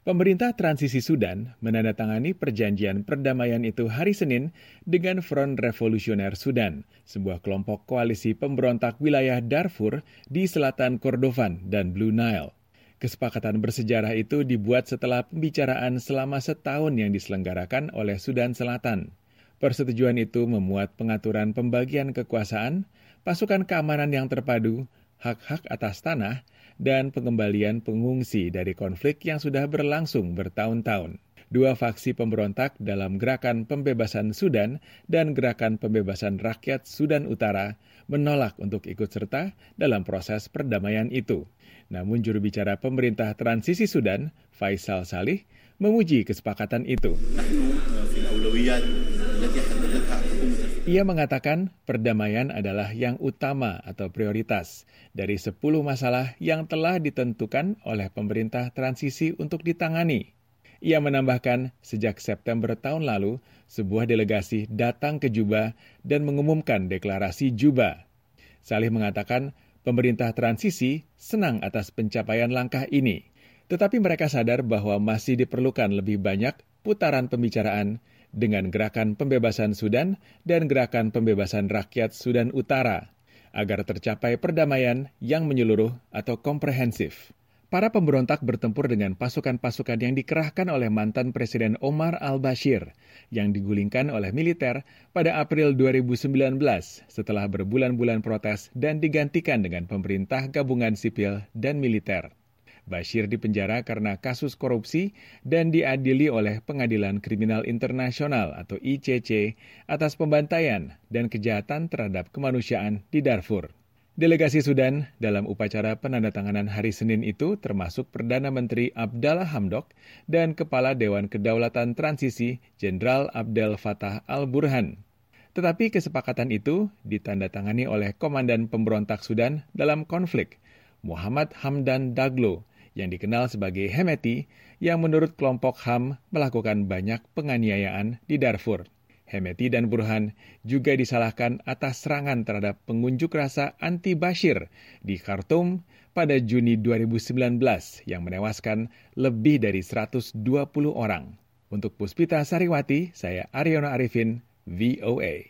Pemerintah transisi Sudan menandatangani perjanjian perdamaian itu hari Senin dengan Front Revolusioner Sudan, sebuah kelompok koalisi pemberontak wilayah Darfur di selatan Kordofan dan Blue Nile. Kesepakatan bersejarah itu dibuat setelah pembicaraan selama setahun yang diselenggarakan oleh Sudan Selatan. Persetujuan itu memuat pengaturan pembagian kekuasaan, pasukan keamanan yang terpadu, hak-hak atas tanah, dan pengembalian pengungsi dari konflik yang sudah berlangsung bertahun-tahun. Dua faksi pemberontak dalam Gerakan Pembebasan Sudan dan Gerakan Pembebasan Rakyat Sudan Utara menolak untuk ikut serta dalam proses perdamaian itu. Namun juru bicara pemerintah transisi Sudan, Faisal Salih, memuji kesepakatan itu. Ia mengatakan perdamaian adalah yang utama atau prioritas dari 10 masalah yang telah ditentukan oleh pemerintah transisi untuk ditangani. Ia menambahkan, sejak September tahun lalu, sebuah delegasi datang ke Juba dan mengumumkan deklarasi Juba. Salih mengatakan, pemerintah transisi senang atas pencapaian langkah ini, tetapi mereka sadar bahwa masih diperlukan lebih banyak putaran pembicaraan dengan Gerakan Pembebasan Sudan dan Gerakan Pembebasan Rakyat Sudan Utara agar tercapai perdamaian yang menyeluruh atau komprehensif. Para pemberontak bertempur dengan pasukan-pasukan yang dikerahkan oleh mantan Presiden Omar al-Bashir yang digulingkan oleh militer pada April 2019 setelah berbulan-bulan protes dan digantikan dengan pemerintah gabungan sipil dan militer. Bashir dipenjara karena kasus korupsi dan diadili oleh Pengadilan Kriminal Internasional atau ICC atas pembantaian dan kejahatan terhadap kemanusiaan di Darfur. Delegasi Sudan dalam upacara penandatanganan hari Senin itu termasuk Perdana Menteri Abdallah Hamdok dan Kepala Dewan Kedaulatan Transisi Jenderal Abdel Fattah al-Burhan. Tetapi kesepakatan itu ditandatangani oleh Komandan Pemberontak Sudan dalam konflik, Muhammad Hamdan Daglo, yang dikenal sebagai Hemeti, yang menurut kelompok HAM melakukan banyak penganiayaan di Darfur. Hemeti dan Burhan juga disalahkan atas serangan terhadap pengunjuk rasa anti-Bashir di Khartoum pada Juni 2019 yang menewaskan lebih dari 120 orang. Untuk Puspita Sariwati, saya Aryono Arifin, VOA.